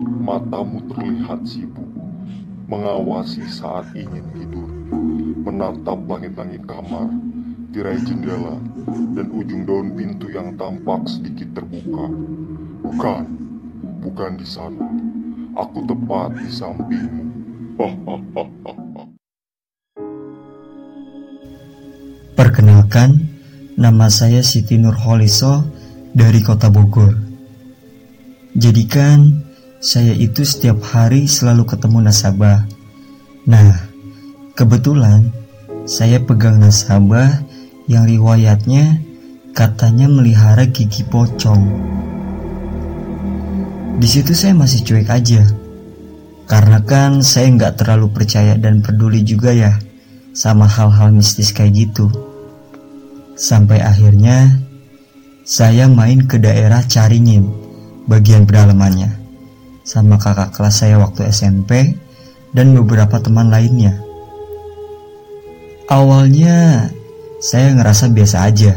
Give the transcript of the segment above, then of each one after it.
Matamu terlihat sibuk, mengawasi saat ingin tidur, menatap langit-langit kamar, tirai jendela, dan ujung daun pintu yang tampak sedikit terbuka. Bukan, bukan di sana. Aku tepat di sampingmu. Perkenalkan, nama saya Siti Nurholiso dari kota Bogor. Jadikan saya itu setiap hari selalu ketemu nasabah. Nah, kebetulan saya pegang nasabah yang riwayatnya katanya melihara gigi pocong. Di situ saya masih cuek aja, karena kan saya nggak terlalu percaya dan peduli juga ya sama hal-hal mistis kayak gitu. Sampai akhirnya saya main ke daerah Caringin, bagian pedalamannya sama kakak kelas saya waktu SMP dan beberapa teman lainnya. Awalnya saya ngerasa biasa aja,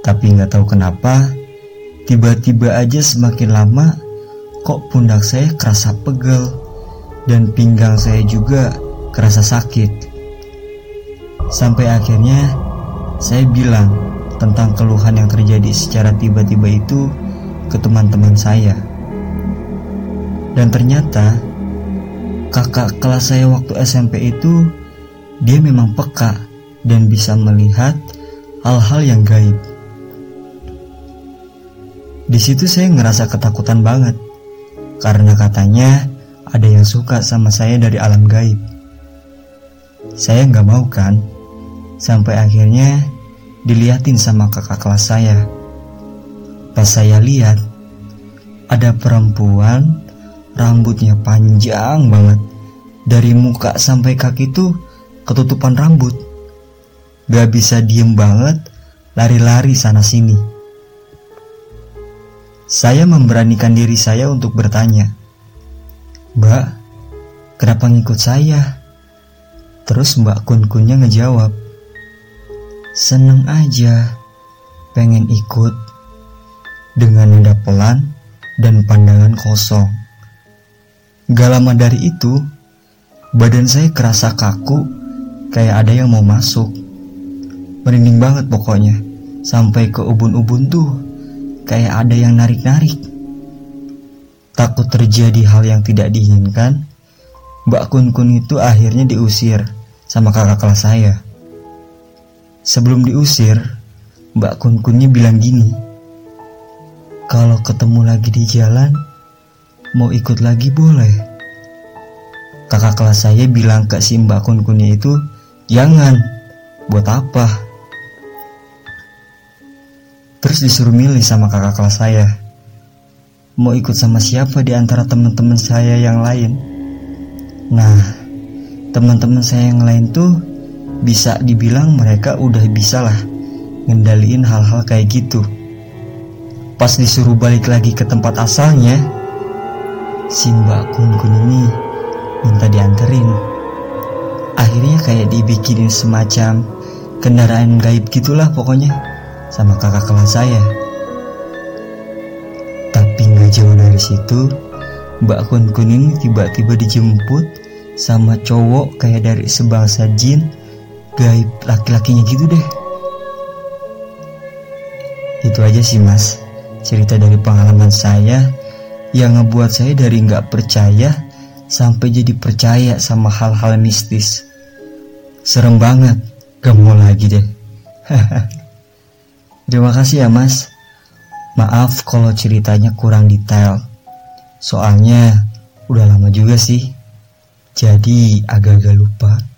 tapi nggak tahu kenapa tiba-tiba aja semakin lama kok pundak saya kerasa pegel dan pinggang saya juga kerasa sakit. Sampai akhirnya saya bilang tentang keluhan yang terjadi secara tiba-tiba itu ke teman-teman saya. Dan ternyata kakak kelas saya waktu SMP itu dia memang peka dan bisa melihat hal-hal yang gaib. Di situ saya ngerasa ketakutan banget karena katanya ada yang suka sama saya dari alam gaib. Saya nggak mau kan, sampai akhirnya diliatin sama kakak kelas saya. Pas saya lihat, ada perempuan Rambutnya panjang banget. Dari muka sampai kaki tuh ketutupan rambut. Gak bisa diem banget, lari-lari sana sini. Saya memberanikan diri saya untuk bertanya. Mbak, kenapa ngikut saya? Terus Mbak Kun-kunnya ngejawab. Seneng aja, pengen ikut dengan nada pelan dan pandangan kosong. Gak lama dari itu, badan saya kerasa kaku, kayak ada yang mau masuk. Merinding banget pokoknya, sampai ke ubun-ubun tuh, kayak ada yang narik-narik. Takut terjadi hal yang tidak diinginkan, Mbak Kun-kun itu akhirnya diusir sama kakak kelas saya. Sebelum diusir, Mbak Kun-kunnya bilang gini, kalau ketemu lagi di jalan, Mau ikut lagi boleh. Kakak kelas saya bilang ke si mbak kun kunnya itu, jangan, buat apa? Terus disuruh milih sama kakak kelas saya. Mau ikut sama siapa di antara teman-teman saya yang lain? Nah, teman-teman saya yang lain tuh bisa dibilang mereka udah bisa lah ngendaliin hal-hal kayak gitu. Pas disuruh balik lagi ke tempat asalnya, si mbak kun kun ini minta dianterin. Akhirnya kayak dibikinin semacam kendaraan gaib gitulah pokoknya sama kakak kelas saya. Tapi nggak jauh dari situ, Mbak Kun Kun ini tiba-tiba dijemput sama cowok kayak dari sebangsa jin gaib laki-lakinya gitu deh. Itu aja sih mas, cerita dari pengalaman saya yang ngebuat saya dari nggak percaya sampai jadi percaya sama hal-hal mistis. Serem banget, gak mau lagi deh. Terima kasih ya mas. Maaf kalau ceritanya kurang detail. Soalnya udah lama juga sih. Jadi agak-agak lupa.